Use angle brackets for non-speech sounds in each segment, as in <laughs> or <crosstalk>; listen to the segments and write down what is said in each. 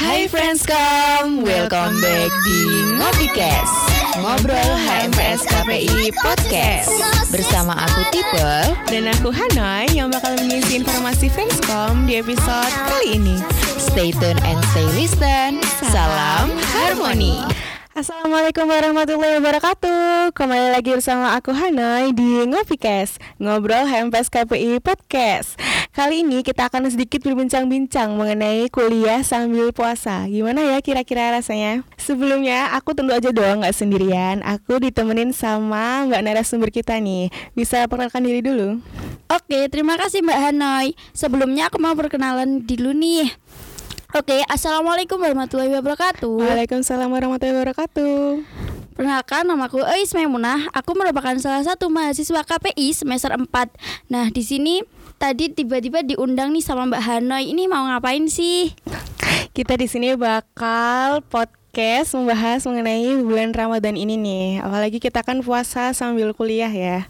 Hai Friendscom, welcome back di Ngobicast Ngobrol HMPS KPI Podcast. Bersama aku Tipe. Dan aku Hanoi yang bakal mengisi informasi Friendscom di episode kali ini. Stay tune and stay listen. Salam Harmoni Assalamualaikum warahmatullahi wabarakatuh Kembali lagi bersama aku Hanoi di Ngopikes Ngobrol HMPS KPI Podcast Kali ini kita akan sedikit berbincang-bincang mengenai kuliah sambil puasa Gimana ya kira-kira rasanya? Sebelumnya aku tentu aja dong gak sendirian Aku ditemenin sama mbak narasumber kita nih Bisa perkenalkan diri dulu Oke, terima kasih Mbak Hanoi. Sebelumnya aku mau perkenalan dulu nih. Oke, Assalamualaikum warahmatullahi wabarakatuh. Waalaikumsalam warahmatullahi wabarakatuh Perkenalkan, namaku Eis Maimunah. Aku merupakan salah satu mahasiswa KPI semester 4. Nah, di sini tadi tiba-tiba diundang nih sama Mbak Hanoi. Ini mau ngapain sih? Kita di sini bakal podcast membahas mengenai bulan Ramadan ini nih. Apalagi kita kan puasa sambil kuliah ya.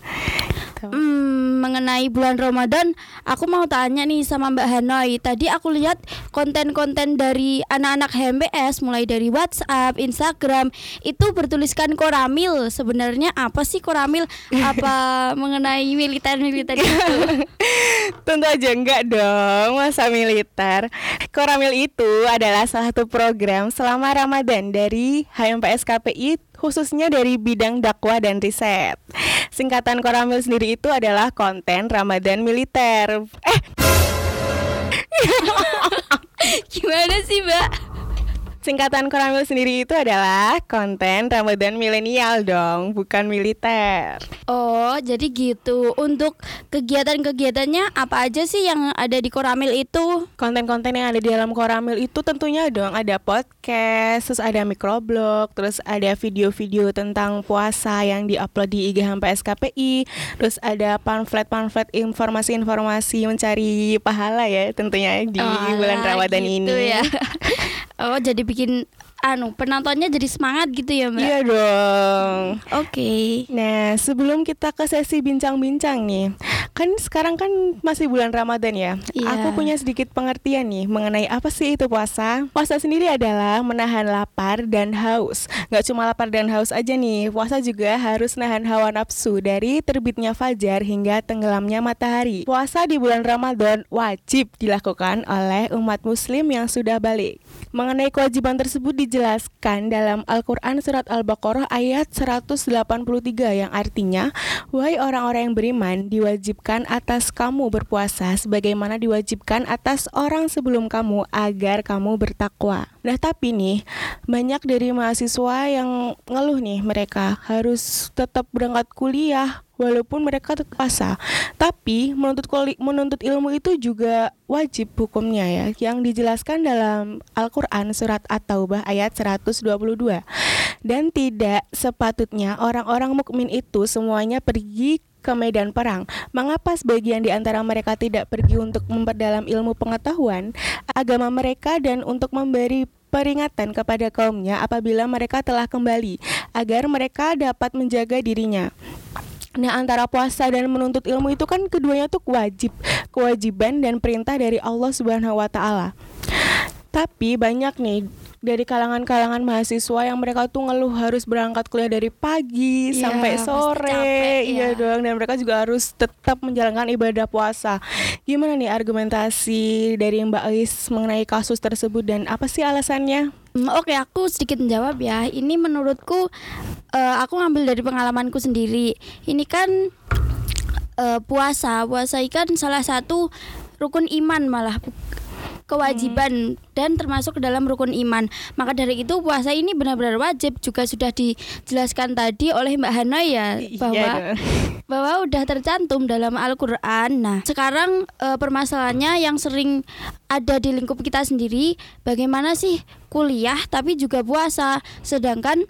Hmm, mengenai bulan Ramadan, aku mau tanya nih sama Mbak Hanoi. Tadi aku lihat konten-konten dari anak-anak HMPS mulai dari WhatsApp, Instagram itu bertuliskan koramil. Sebenarnya apa sih koramil? Apa <laughs> mengenai militer-militer itu? <laughs> Tentu aja enggak dong, masa militer. Koramil itu adalah salah satu program selama Ramadan dari HMPS KPI khususnya dari bidang dakwah dan riset. Singkatan Koramil sendiri itu adalah konten Ramadan militer. Eh, <laughs> Gimana sih, Mbak? Singkatan Koramil sendiri itu adalah konten Ramadan milenial dong, bukan militer. Oh, jadi gitu. Untuk kegiatan-kegiatannya apa aja sih yang ada di Koramil itu? Konten-konten yang ada di dalam Koramil itu tentunya dong ada podcast, terus ada microblog, terus ada video-video tentang puasa yang diupload di IG HMPS KPI, terus ada pamflet-pamflet informasi-informasi mencari pahala ya tentunya di Oh, bulan Ramadan gitu ini. ya. <laughs> oh, jadi bikin anu penontonnya jadi semangat gitu ya, Mbak? Iya dong. Oke. Nah, sebelum kita ke sesi bincang-bincang nih, kan sekarang kan masih bulan Ramadan ya. Iya. Aku punya sedikit pengertian nih mengenai apa sih itu puasa. Puasa sendiri adalah menahan lapar dan haus. Gak cuma lapar dan haus aja nih, puasa juga harus nahan hawa nafsu dari terbitnya fajar hingga tenggelamnya matahari. Puasa di bulan Ramadan wajib dilakukan oleh umat muslim yang sudah balik. Mengenai kewajiban tersebut dijelaskan dalam Al-Quran Surat Al-Baqarah ayat 183 yang artinya Wahai orang-orang yang beriman diwajibkan atas kamu berpuasa sebagaimana diwajibkan atas orang sebelum kamu agar kamu bertakwa. Nah tapi nih banyak dari mahasiswa yang ngeluh nih mereka harus tetap berangkat kuliah walaupun mereka tetap puasa. Tapi menuntut menuntut ilmu itu juga wajib hukumnya ya yang dijelaskan dalam Al-Qur'an surat At-Taubah ayat 122. Dan tidak sepatutnya orang-orang mukmin itu semuanya pergi ke medan perang. Mengapa sebagian di antara mereka tidak pergi untuk memperdalam ilmu pengetahuan agama mereka dan untuk memberi peringatan kepada kaumnya apabila mereka telah kembali agar mereka dapat menjaga dirinya. Nah, antara puasa dan menuntut ilmu itu kan keduanya tuh wajib, kewajiban dan perintah dari Allah Subhanahu wa taala. Tapi banyak nih dari kalangan-kalangan mahasiswa yang mereka tuh ngeluh harus berangkat kuliah dari pagi Iya, sampai sore, capek, iya ya. dong. Dan mereka juga harus tetap menjalankan ibadah puasa. Gimana nih argumentasi dari Mbak Ais mengenai kasus tersebut dan apa sih alasannya? Hmm, Oke, aku sedikit menjawab ya. Ini menurutku eh, aku ngambil dari pengalamanku sendiri. Ini kan eh, puasa, puasa ikan salah satu rukun iman malah kewajiban dan termasuk ke dalam rukun iman. Maka dari itu puasa ini benar-benar wajib juga sudah dijelaskan tadi oleh Mbak Hanoi ya bahwa Iya dong. bahwa udah tercantum dalam Al-Qur'an. Nah, sekarang eh, permasalahannya yang sering ada di lingkup kita sendiri bagaimana sih kuliah tapi juga puasa. Sedangkan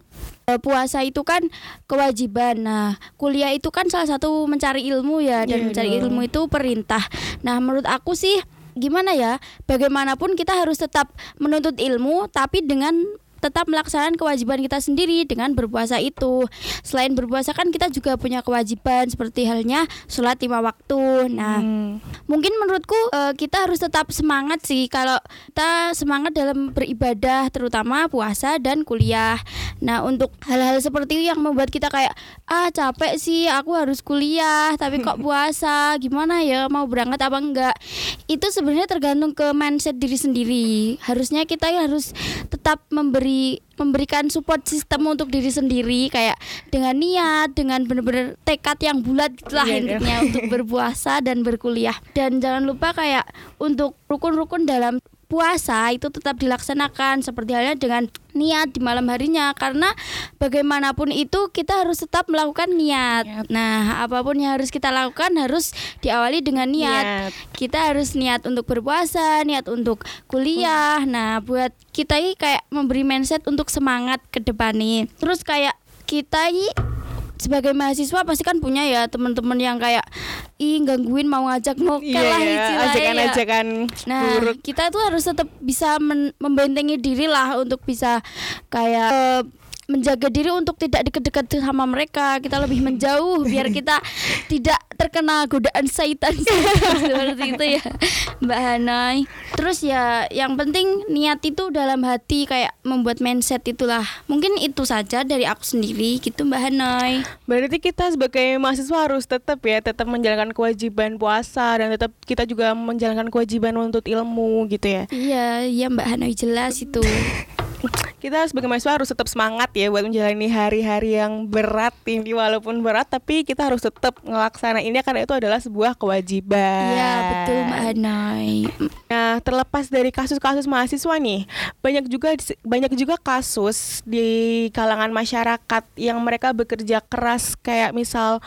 eh, puasa itu kan kewajiban. Nah, kuliah itu kan salah satu mencari ilmu ya dan Iya mencari ilmu itu perintah. Nah, menurut aku sih gimana ya? Bagaimanapun kita harus tetap menuntut ilmu tapi dengan tetap melaksanakan kewajiban kita sendiri dengan berpuasa itu. Selain berpuasa kan kita juga punya kewajiban seperti halnya sholat lima waktu. Nah, Hmm. mungkin menurutku eh, kita harus tetap semangat sih kalau kita semangat dalam beribadah terutama puasa dan kuliah. Nah, untuk hal-hal seperti itu yang membuat kita kayak ah capek sih aku harus kuliah tapi kok <laughs> puasa gimana ya mau berangkat apa enggak itu sebenarnya tergantung ke mindset diri sendiri harusnya kita harus tetap memberi memberikan support sistem untuk diri sendiri kayak dengan niat dengan benar-benar tekad yang bulat gitulah Iya, iya. intinya untuk berpuasa dan berkuliah dan jangan lupa kayak untuk rukun-rukun dalam puasa itu tetap dilaksanakan seperti halnya dengan niat di malam harinya karena bagaimanapun itu kita harus tetap melakukan niat. Niat. Nah, apa pun yang harus kita lakukan harus diawali dengan niat. Niat. Kita harus niat untuk berpuasa, niat untuk kuliah. Nah, buat kita ini kayak memberi mindset untuk semangat ke depan nih. Terus kayak kita ini sebagai mahasiswa pasti kan punya ya teman-teman yang kayak ih gangguin mau ngajak mokel lah ya, istilahnya ya. ajakan-ajakan Nah, buruk. kita tuh harus tetap bisa men- membentengi diri lah untuk bisa kayak eh, menjaga diri untuk tidak dekat-dekat sama mereka. Kita lebih menjauh biar <laughs> kita tidak terkena godaan syaitan <laughs> seperti itu ya, Mbak Hanai. Terus ya yang penting niat itu dalam hati kayak membuat mindset itulah. Mungkin itu saja dari aku sendiri gitu Mbak Hanai. Berarti kita sebagai mahasiswa harus tetap ya, tetap menjalankan kewajiban puasa dan tetap kita juga menjalankan kewajiban menuntut ilmu gitu ya. Iya, iya Mbak Hanai jelas itu. <laughs> Kita sebagai mahasiswa harus tetap semangat ya buat menjalani hari-hari yang berat ini walaupun berat tapi kita harus tetap ngelaksanainnya karena itu adalah sebuah kewajiban. Iya, betul Mbak Hanai. Nah, terlepas dari kasus-kasus mahasiswa nih, banyak juga banyak juga kasus di kalangan masyarakat yang mereka bekerja keras kayak misal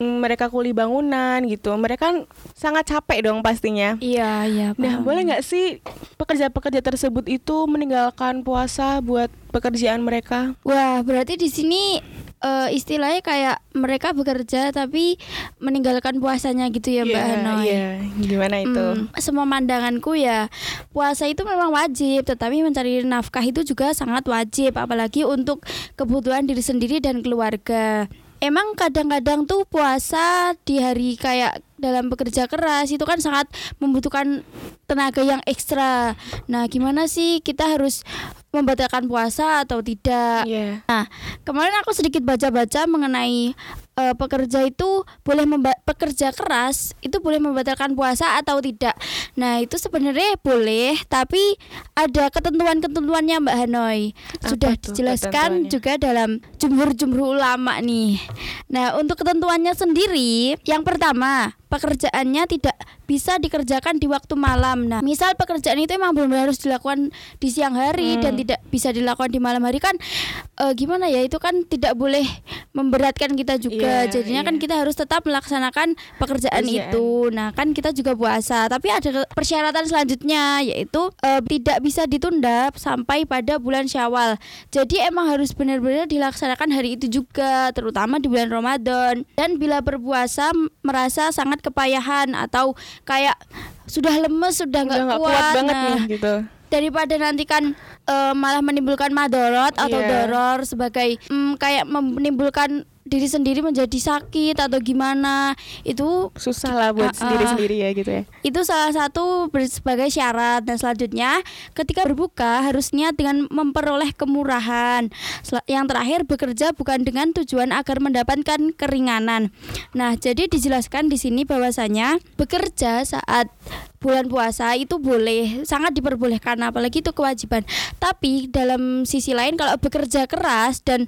mm, mereka kuli bangunan gitu. Mereka kan sangat capek dong pastinya. Iya, iya. Nah, paham. boleh nggak sih pekerja-pekerja tersebut itu meninggalkan puasa buat pekerjaan mereka? Wah, berarti di sini eh, istilahnya kayak mereka bekerja tapi meninggalkan puasanya gitu ya Mbak Iya, Hanoi. Iya, gimana itu? Hmm, semua pandanganku ya puasa itu memang wajib, tetapi mencari nafkah itu juga sangat wajib, apalagi untuk kebutuhan diri sendiri dan keluarga. Emang kadang-kadang tuh puasa di hari kayak dalam bekerja keras itu kan sangat membutuhkan tenaga yang ekstra. Nah, gimana sih kita harus membatalkan puasa atau tidak? Iya. Nah, kemarin aku sedikit baca-baca mengenai eh, pekerja itu boleh memba- pekerja keras itu boleh membatalkan puasa atau tidak. Nah, itu sebenarnya boleh, tapi ada ketentuan-ketentuannya Mbak Hanoi. Apa Sudah tuh dijelaskan juga dalam jumhur-jumhur ulama nih. Nah, untuk ketentuannya sendiri, yang pertama, pekerjaannya tidak bisa dikerjakan di waktu malam. Nah, misal pekerjaan itu emang benar harus dilakukan di siang hari Hmm. dan tidak bisa dilakukan di malam hari kan eh, gimana ya? Itu kan tidak boleh memberatkan kita juga. Iya, Jadinya iya. kan kita harus tetap melaksanakan pekerjaan Pekerjaan. itu. Nah, kan kita juga puasa, tapi ada persyaratan selanjutnya yaitu eh, tidak bisa ditunda sampai pada bulan Syawal. Jadi emang harus benar-benar dilaksanakan hari itu juga, terutama di bulan Ramadan. Dan bila berpuasa merasa sangat kepayahan atau kayak sudah lemes, sudah Udah nggak kuat, kuat banget nah, nih gitu. daripada nanti kan eh, malah menimbulkan madorot atau Iya. doror sebagai mm, kayak menimbulkan diri sendiri menjadi sakit atau gimana itu Susah lah buat sendiri-sendiri ya gitu ya. itu salah satu sebagai syarat. Dan selanjutnya ketika berbuka harus niat dengan memperoleh kemurahan. Yang terakhir bekerja bukan dengan tujuan agar mendapatkan keringanan. Nah jadi dijelaskan di sini bahwasanya bekerja saat bulan puasa itu boleh sangat diperbolehkan apalagi itu kewajiban. Tapi dalam sisi lain kalau bekerja keras dan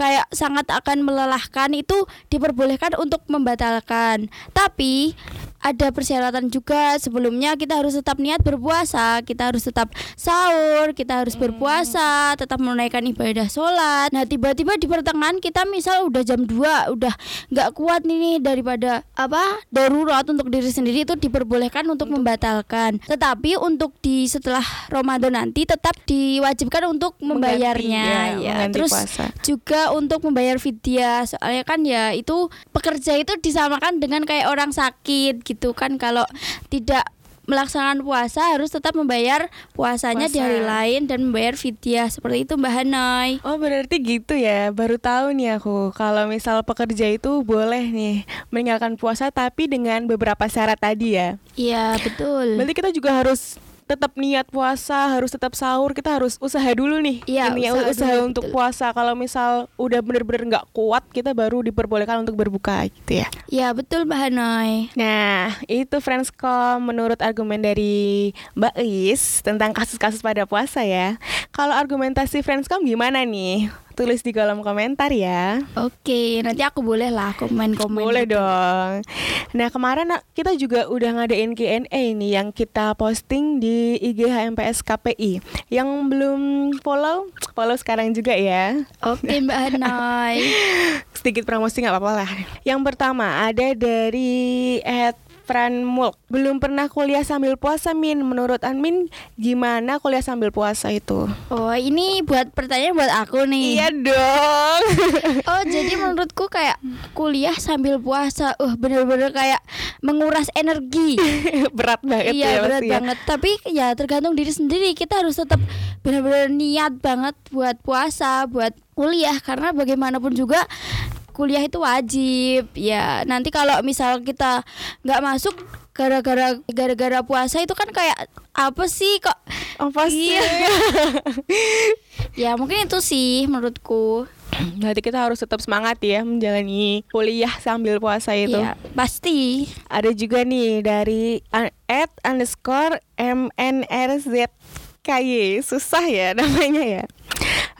kayak sangat akan melelahkan itu diperbolehkan untuk membatalkan. Tapi ada persyaratan juga. Sebelumnya kita harus tetap niat berpuasa kita harus tetap sahur kita harus berpuasa tetap menunaikan ibadah sholat. Nah tiba-tiba di pertengahan kita misal udah jam 2 udah nggak kuat nih daripada apa darurat untuk diri sendiri itu diperbolehkan untuk membatalkan. Tetapi untuk di setelah Ramadan nanti tetap diwajibkan untuk membayarnya. Mengganti, ya, ya terus puasa. juga untuk membayar vidya. Soalnya kan ya itu pekerja itu disamakan dengan kayak orang sakit gitu kan kalau tidak melaksanakan puasa harus tetap membayar puasanya di Puasa. hari lain dan membayar fidyah seperti itu Mbak Hanoi. Oh berarti gitu ya Baru tahu nih aku Kalau misal pekerja itu boleh nih Meninggalkan puasa tapi dengan beberapa syarat tadi ya Iya betul. Berarti kita juga harus tetap niat puasa, harus tetap sahur, kita harus usaha dulu nih. Iya, Ini ya, usaha usaha, dulu, untuk betul. puasa. Kalau misal udah bener-bener nggak kuat, kita baru diperbolehkan untuk berbuka gitu ya. Ya betul Mbak Hanoi. Nah, itu Friendscom menurut argumen dari Mbak Lis tentang kasus-kasus pada puasa ya. Kalau argumentasi Friendscom gimana nih? Tulis di kolom komentar ya. Oke, nanti aku boleh lah komen-komen. Boleh gitu. dong. Nah kemarin kita juga udah ngadain Q&A nih yang kita posting di IG HMPS KPI. Yang belum follow, follow sekarang juga ya. Oke Mbak Hanoi. <laughs> Sedikit promosi nggak apa-apa lah. Yang pertama ada dari Fran Mulk. Belum pernah kuliah sambil puasa Min. Menurut Anmin gimana kuliah sambil puasa itu? Oh ini buat pertanyaan buat aku nih. Iya dong. <laughs> Oh jadi menurutku kayak kuliah sambil puasa, uh bener-bener kayak menguras energi. <laughs> berat banget iya ya berat pasti ya. banget. Tapi ya tergantung diri sendiri. Kita harus tetap benar-benar niat banget buat puasa, buat kuliah karena bagaimanapun juga kuliah itu wajib. Ya nanti kalau misal kita nggak masuk gara-gara gara-gara puasa itu kan kayak apa sih kok? Apa sih? Iya. <laughs> Ya mungkin itu sih menurutku. Berarti kita harus tetap semangat ya menjalani kuliah sambil puasa itu. Iya pasti. Ada juga nih dari at underscore mnrz susah ya namanya ya.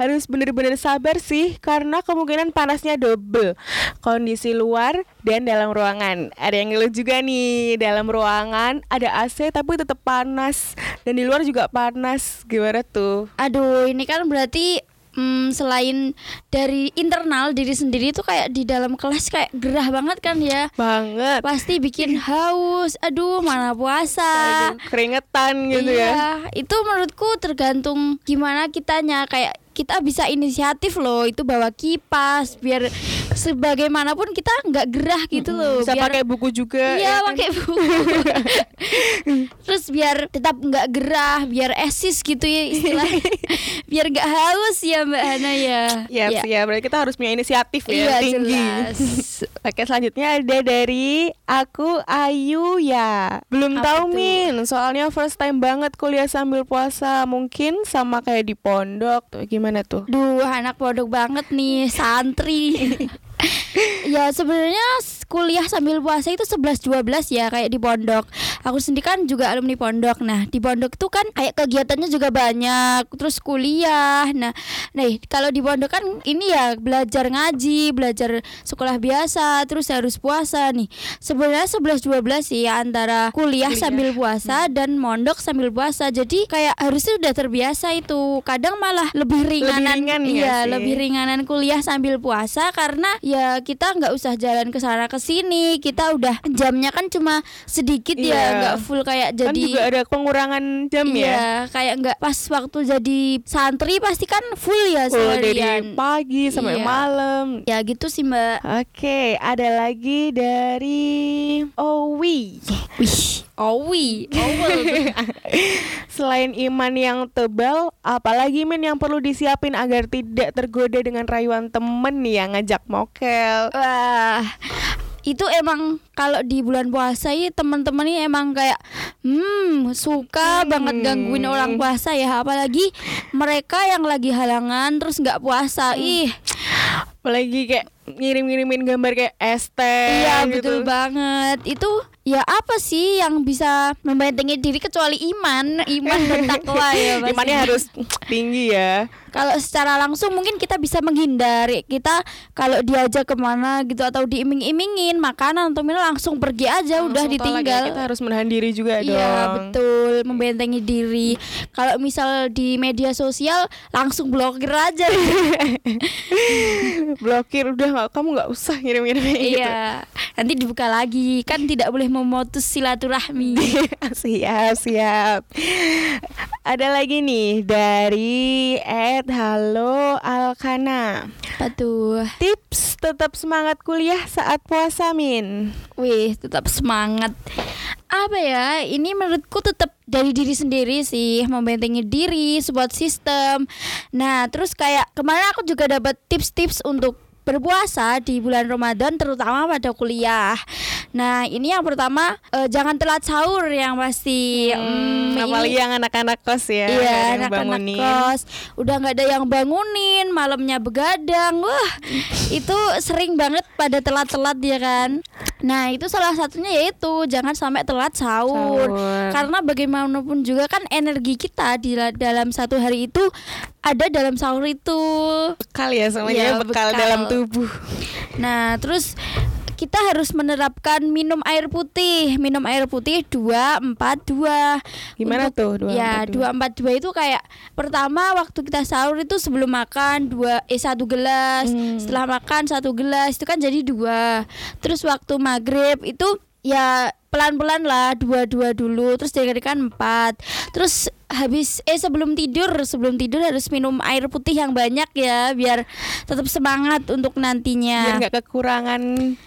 Harus bener-bener sabar sih karena kemungkinan panasnya double kondisi luar dan dalam ruangan. Ada yang ngeluh juga nih dalam ruangan ada AC tapi tetap panas dan di luar juga panas. Gimana tuh? Aduh, ini kan berarti mm, selain dari internal diri sendiri tuh kayak di dalam kelas kayak gerah banget kan ya. Banget. Pasti bikin haus. Aduh, mana puasa. Aduh, keringetan gitu ya. iya, itu menurutku tergantung gimana kitanya kayak kita bisa inisiatif loh itu bawa kipas biar sebagaimanapun kita nggak gerah gitu loh Bisa biar pakai buku juga. Iya ya kan? pakai buku. <laughs> Terus biar tetap nggak gerah, biar esis gitu ya istilahnya. <laughs> biar nggak haus ya Mbak Hana ya. Ya, Ya. ya. berarti kita harus punya inisiatif ya Iya tinggi. jelas. <laughs> Oke, selanjutnya ada dari aku Ayu ya. Belum Apa tahu tuh? Min, soalnya first time banget kuliah sambil puasa. Mungkin sama kayak di pondok. Tuh, gimana tuh? Duh anak pondok banget nih santri. <laughs> ya sebenarnya kuliah sambil puasa itu 11 12 ya kayak di pondok. Aku sendiri kan juga alumni pondok. Nah, di pondok tuh kan kayak kegiatannya juga banyak, terus kuliah. Nah, nih kalau di pondok kan ini ya belajar ngaji, belajar sekolah biasa, terus harus puasa nih. Sebenarnya 11 12 sih ya antara kuliah, Kuliah. sambil puasa dan mondok sambil puasa. Jadi kayak harusnya udah terbiasa itu. Kadang malah lebih ringanan. ringan nggak iya, sih? lebih ringanan kuliah sambil puasa karena ya kita nggak usah jalan ke sana ke sini. Kita udah jamnya kan cuma sedikit Iya. ya, nggak full kayak Kan jadi juga ada pengurangan jam ya. Iya, kayak nggak pas waktu jadi santri pasti kan full ya Full dari seharian. pagi sampai Iya. malam. Ya gitu sih Mbak. Oke, ada lagi dari Owi. Wih, owi, owel. <laughs> Selain iman yang tebal, apalagi min yang perlu disiapin agar tidak tergoda dengan rayuan temen nih yang ngajak mokel. Wah, itu emang kalau di bulan puasa ya teman-teman ini emang kayak hmm suka banget gangguin orang puasa ya apalagi mereka yang lagi halangan terus nggak puasa ih Apalagi kayak ngirim-ngirimin gambar kayak teh iya gitu. betul banget itu ya apa sih yang bisa membentengi diri kecuali iman iman dan takwa ya. <laughs> Imannya harus tinggi ya. Kalau secara langsung mungkin kita bisa menghindari kita kalau diajak ke mana gitu atau diiming-imingin makanan atau minum langsung pergi aja udah Langsung tolak ya, ditinggal Kita harus menahan diri juga Iya dong. betul membentengi diri. Kalau misal di media sosial langsung blokir aja. <laughs> Blokir udah nggak kamu nggak usah ngirim-ngirim kayak gitu. iya. Nanti dibuka lagi kan tidak boleh memutus silaturahmi. <laughs> siap siap ada lagi nih dari Halo Alkana Apa tuh? tips tetap semangat kuliah saat puasa Min Wih tetap semangat. apa ya ini menurutku tetap dari diri sendiri sih membentengi diri support system nah terus kayak kemarin aku juga dapat tips-tips untuk berpuasa di bulan Ramadan terutama pada kuliah. Nah, ini yang pertama eh, jangan telat sahur yang pasti. Hmm, Hmm, apalagi ini- yang anak-anak kos ya. Iya, anak-anak kos udah nggak ada yang bangunin, malamnya begadang. Wah, itu sering banget pada telat-telat ya kan. Nah, itu salah satunya yaitu jangan sampai telat sahur. Sahur. Karena bagaimanapun juga kan energi kita di la- dalam satu hari itu ada dalam sahur itu. Bekal ya semuanya Iya, bekal, bekal. dalam tubuh. Nah, terus kita harus menerapkan minum air putih. Minum air putih 242. Gimana tuh, Ya, 242? 242 itu kayak pertama waktu kita sahur itu sebelum makan dua eh satu gelas, Hmm. setelah makan satu gelas itu kan jadi dua. Terus waktu maghrib itu ya pelan-pelan lah dua-dua dulu terus dijadikan empat terus habis eh sebelum tidur sebelum tidur harus minum air putih yang banyak ya biar tetap semangat untuk Biar nantinya nggak kekurangan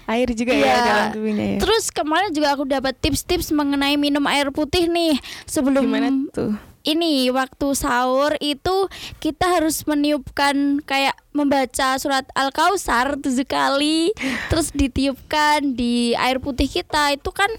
air juga ya Iya. dalam tubuhnya ya. Terus kemarin juga aku dapat tips-tips mengenai minum air putih nih sebelum Gimana tuh? Ini waktu sahur itu kita harus meniupkan kayak membaca surat Al-Kausar tujuh kali <laughs> terus ditiupkan di air putih kita. Itu kan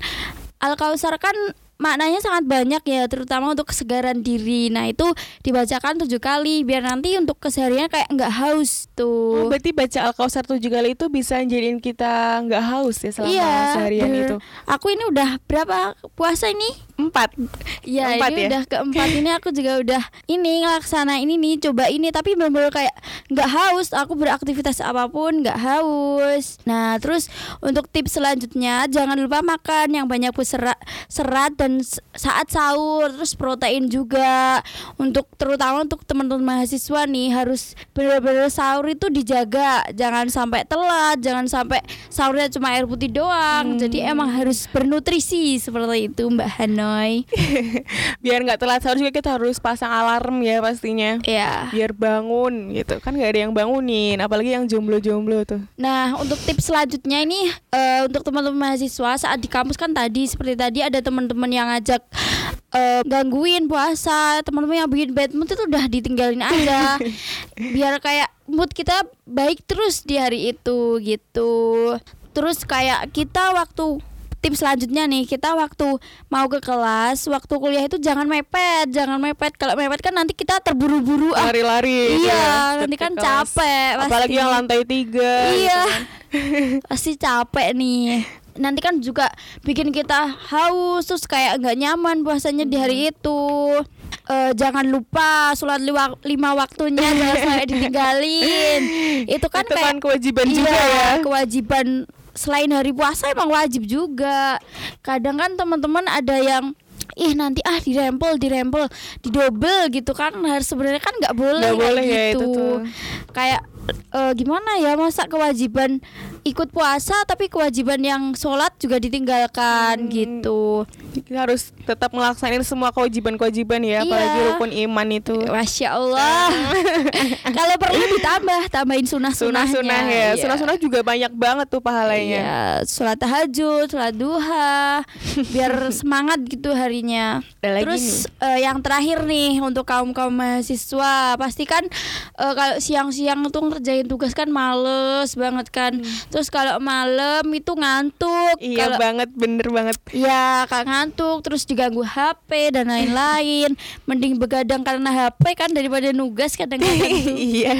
Al-Kausar kan maknanya sangat banyak ya terutama untuk kesegaran diri nah itu dibacakan tujuh kali biar nanti untuk kesehariannya kayak nggak haus Oh, tuh berarti baca Al-Kausar tujuh kali itu bisa jadiin kita nggak haus ya selama iya seharian bener. itu. aku ini udah berapa puasa ini Empat. Iya Keempat ini ya? udah keempat ini aku juga udah ini ngelaksana ini nih coba ini tapi benar-benar kayak nggak haus aku beraktivitas apa pun nggak haus. Nah terus untuk tips selanjutnya jangan lupa makan yang banyak berserat serat dan saat sahur terus protein juga untuk terutama untuk teman-teman mahasiswa nih harus benar-benar sahur itu dijaga jangan sampai telat jangan sampai sahurnya cuma air putih doang jadi emang harus bernutrisi seperti itu Mbak Hanoy. <laughs> Biar nggak telat sahur juga kita harus pasang alarm ya pastinya. Ya. Biar bangun gitu kan nggak ada yang bangunin, apalagi yang jomblo-jomblo tuh. Nah, untuk tips selanjutnya ini eh, untuk teman-teman mahasiswa saat di kampus kan tadi seperti tadi ada teman-teman yang ngajak eh, gangguin puasa, teman-teman yang bikin bad mood itu udah ditinggalin aja. <laughs> Biar kayak mood kita baik terus di hari itu gitu. Terus kayak kita waktu tips selanjutnya nih kita waktu mau ke kelas waktu kuliah itu jangan mepet jangan mepet kalau mepet kan nanti kita terburu-buru ah Lari-lari. gitu iya ya, nanti kan kelas. capek Apalagi pasti. yang lantai tiga. gitu Iya. kan. <laughs> Pasti capek nih. Nanti kan juga bikin kita haus terus kayak nggak nyaman puasanya di hari itu. Eh, jangan lupa sholat lima, lima waktunya jangan <laughs> sampai ditinggalin. Itu kan Itu kayak kan kewajiban iya, juga ya. kewajiban selain hari puasa emang wajib juga. Kadang kan teman-teman ada yang ih nanti ah dirempel dirempel didobel gitu kan harus sebenarnya kan nggak boleh kayak boleh ya itu gitu tuh. kayak eh, gimana ya masa kewajiban ikut puasa tapi kewajiban yang sholat juga ditinggalkan Hmm. gitu Kita harus tetap melaksanain semua kewajiban-kewajiban ya, Iya. apalagi rukun iman itu. masya Allah <laughs> kalau perlu ditambah tambahin sunah sunahnya Sunah-sunah ya. Sunah-sunah juga banyak banget tuh pahalanya. Iya, sholat tahajud, sholat duha, biar <laughs> semangat gitu harinya. Lagi Terus eh, yang terakhir nih untuk kaum kaum mahasiswa, pasti kan eh, kalau siang-siang tuh ngerjain tugas kan males banget kan. Terus kalau malam itu ngantuk. Hmm. Iya kalau banget, bener banget. Ya, kak ngantuk, terus diganggu HP dan lain-lain. <laughs> Mending begadang karena HP kan daripada nugas kadang-kadang <laughs> iya.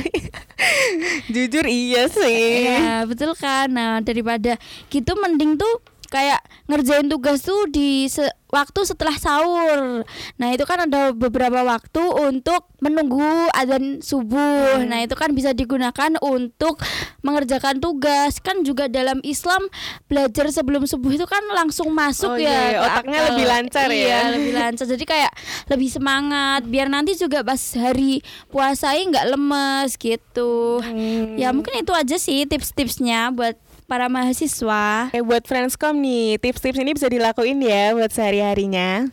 <laughs> Jujur iya sih. Iya betul kan. Nah daripada gitu mending tuh kayak ngerjain tugas tuh di se- waktu setelah sahur. Nah itu kan ada beberapa waktu untuk menunggu adzan subuh. Hmm. Nah itu kan bisa digunakan untuk mengerjakan tugas. Kan juga dalam Islam belajar sebelum subuh itu kan langsung Oh masuk ya. iya, iya. ke Otaknya akal. lebih lancar ya. Iya lebih lancar. Jadi kayak lebih semangat. Biar nanti juga pas hari puasai nggak lemes gitu. Hmm. Ya mungkin itu aja sih tips-tipsnya buat para mahasiswa. Eh buat Friendscom nih, tips-tips ini bisa dilakuin ya buat sehari-harinya.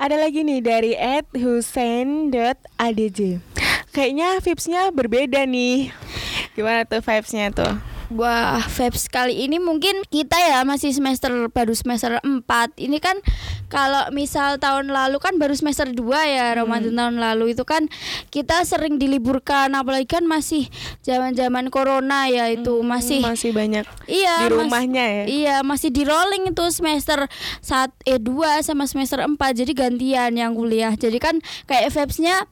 Ada lagi nih dari @husain.adj. Kayaknya vibesnya berbeda nih. Gimana tuh vibesnya tuh? Wah, Febs kali ini mungkin kita ya masih semester baru semester 4. Ini kan kalau misal tahun lalu kan baru semester 2 ya, Ramadan tahun lalu itu kan kita sering diliburkan apalagi kan masih zaman-zaman corona ya itu masih masih banyak Iya, di mas- rumahnya ya. Iya, masih di rolling itu semester saat eh 2 sama semester 4 jadi gantian yang kuliah. Jadi kan kayak Febs-nya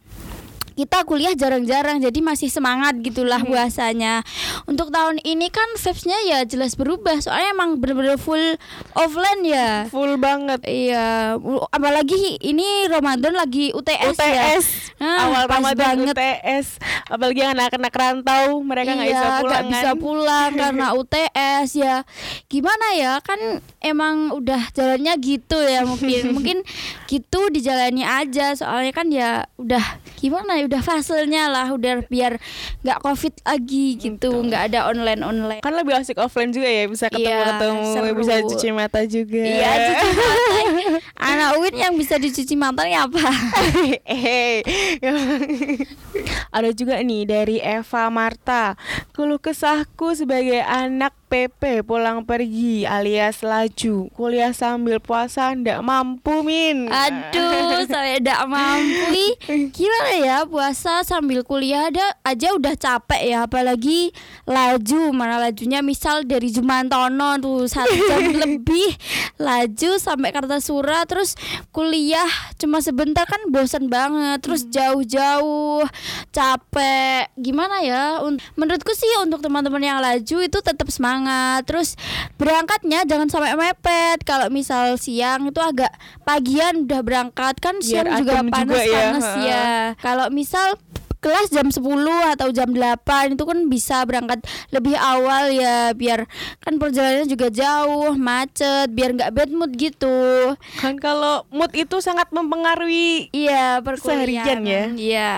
kita kuliah jarang-jarang jadi masih semangat gitulah Hmm. puasanya. Untuk tahun ini kan vibes-nya ya jelas berubah soalnya emang bener-bener full offline ya. Full banget. Iya, apalagi ini Ramadan lagi UTS, ya. UTS Nah, awal Ramadan banget. UTS apalagi anak-anak rantau mereka nggak iya, bisa pulang bisa kan? pulang karena <laughs> UTS ya. Gimana ya? Kan emang udah jalannya gitu ya mungkin. <laughs> mungkin gitu dijalani aja soalnya kan ya udah gimana ya udah fasenya lah udah biar nggak covid lagi gitu nggak ada online online kan lebih asik offline juga ya bisa ketemu Iya, ketemu seru. bisa cuci mata juga. Iya cuci mata. <laughs> Anak UIN yang bisa dicuci matanya apa? <laughs> Eh, ada juga nih dari Eva Marta. Keluh kesahku sebagai anak PP pulang pergi alias laju kuliah sambil puasa ndak mampu min Aduh, <laughs> saya tidak mampu. Gimana ya puasa sambil kuliah ada aja udah capek ya, apalagi laju. Mana lajunya misal dari Jumantono tuh satu jam <laughs> lebih laju sampai Kartasura, terus kuliah cuma sebentar kan bosan banget. Terus jauh-jauh, capek. Gimana ya? Menurutku sih untuk teman-teman yang laju itu tetap semangat. Terus berangkatnya jangan sampai mepet. Kalau misal siang itu agak pagian udah berangkat kan Biar siang juga panas-panas ya. ya. Kalau misal kelas jam 10 atau jam 8 itu kan bisa berangkat lebih awal ya biar kan perjalanannya juga jauh macet biar nggak bad mood gitu kan kalau mood itu sangat mempengaruhi iya Seharian perkuliahan ya? iya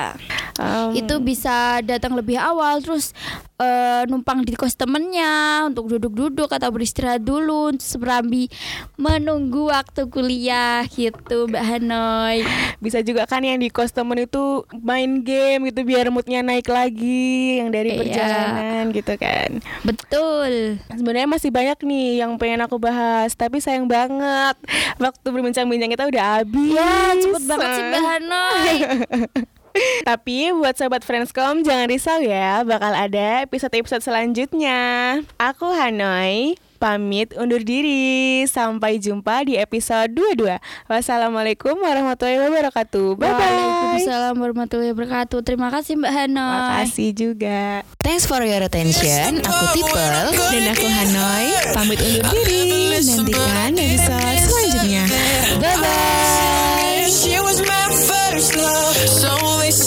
um, itu bisa datang lebih awal terus eh, numpang di kos temennya untuk duduk-duduk atau beristirahat dulu seberambi menunggu waktu kuliah gitu Mbak Hanoy. Bisa juga kan yang di kos temen itu main game gitu biar moodnya naik lagi yang dari Iya. perjalanan gitu kan. Betul. Sebenarnya masih banyak nih yang pengen aku bahas tapi sayang banget waktu berbincang-bincang kita udah habis ya cepet banget sih Mbak Hanoy <laughs> Tapi buat sobat Friendscom jangan risau ya, bakal ada episode-episode selanjutnya. Aku Hanoi, pamit undur diri. Sampai jumpa di episode 22. Wassalamualaikum warahmatullahi wabarakatuh. Bye bye. Waalaikumsalam warahmatullahi wabarakatuh Terima kasih Mbak Hanoy Makasih juga. Thanks for your attention. Aku Tipel. Dan aku Hanoi, pamit undur diri. Nantikan episode selanjutnya. Bye bye.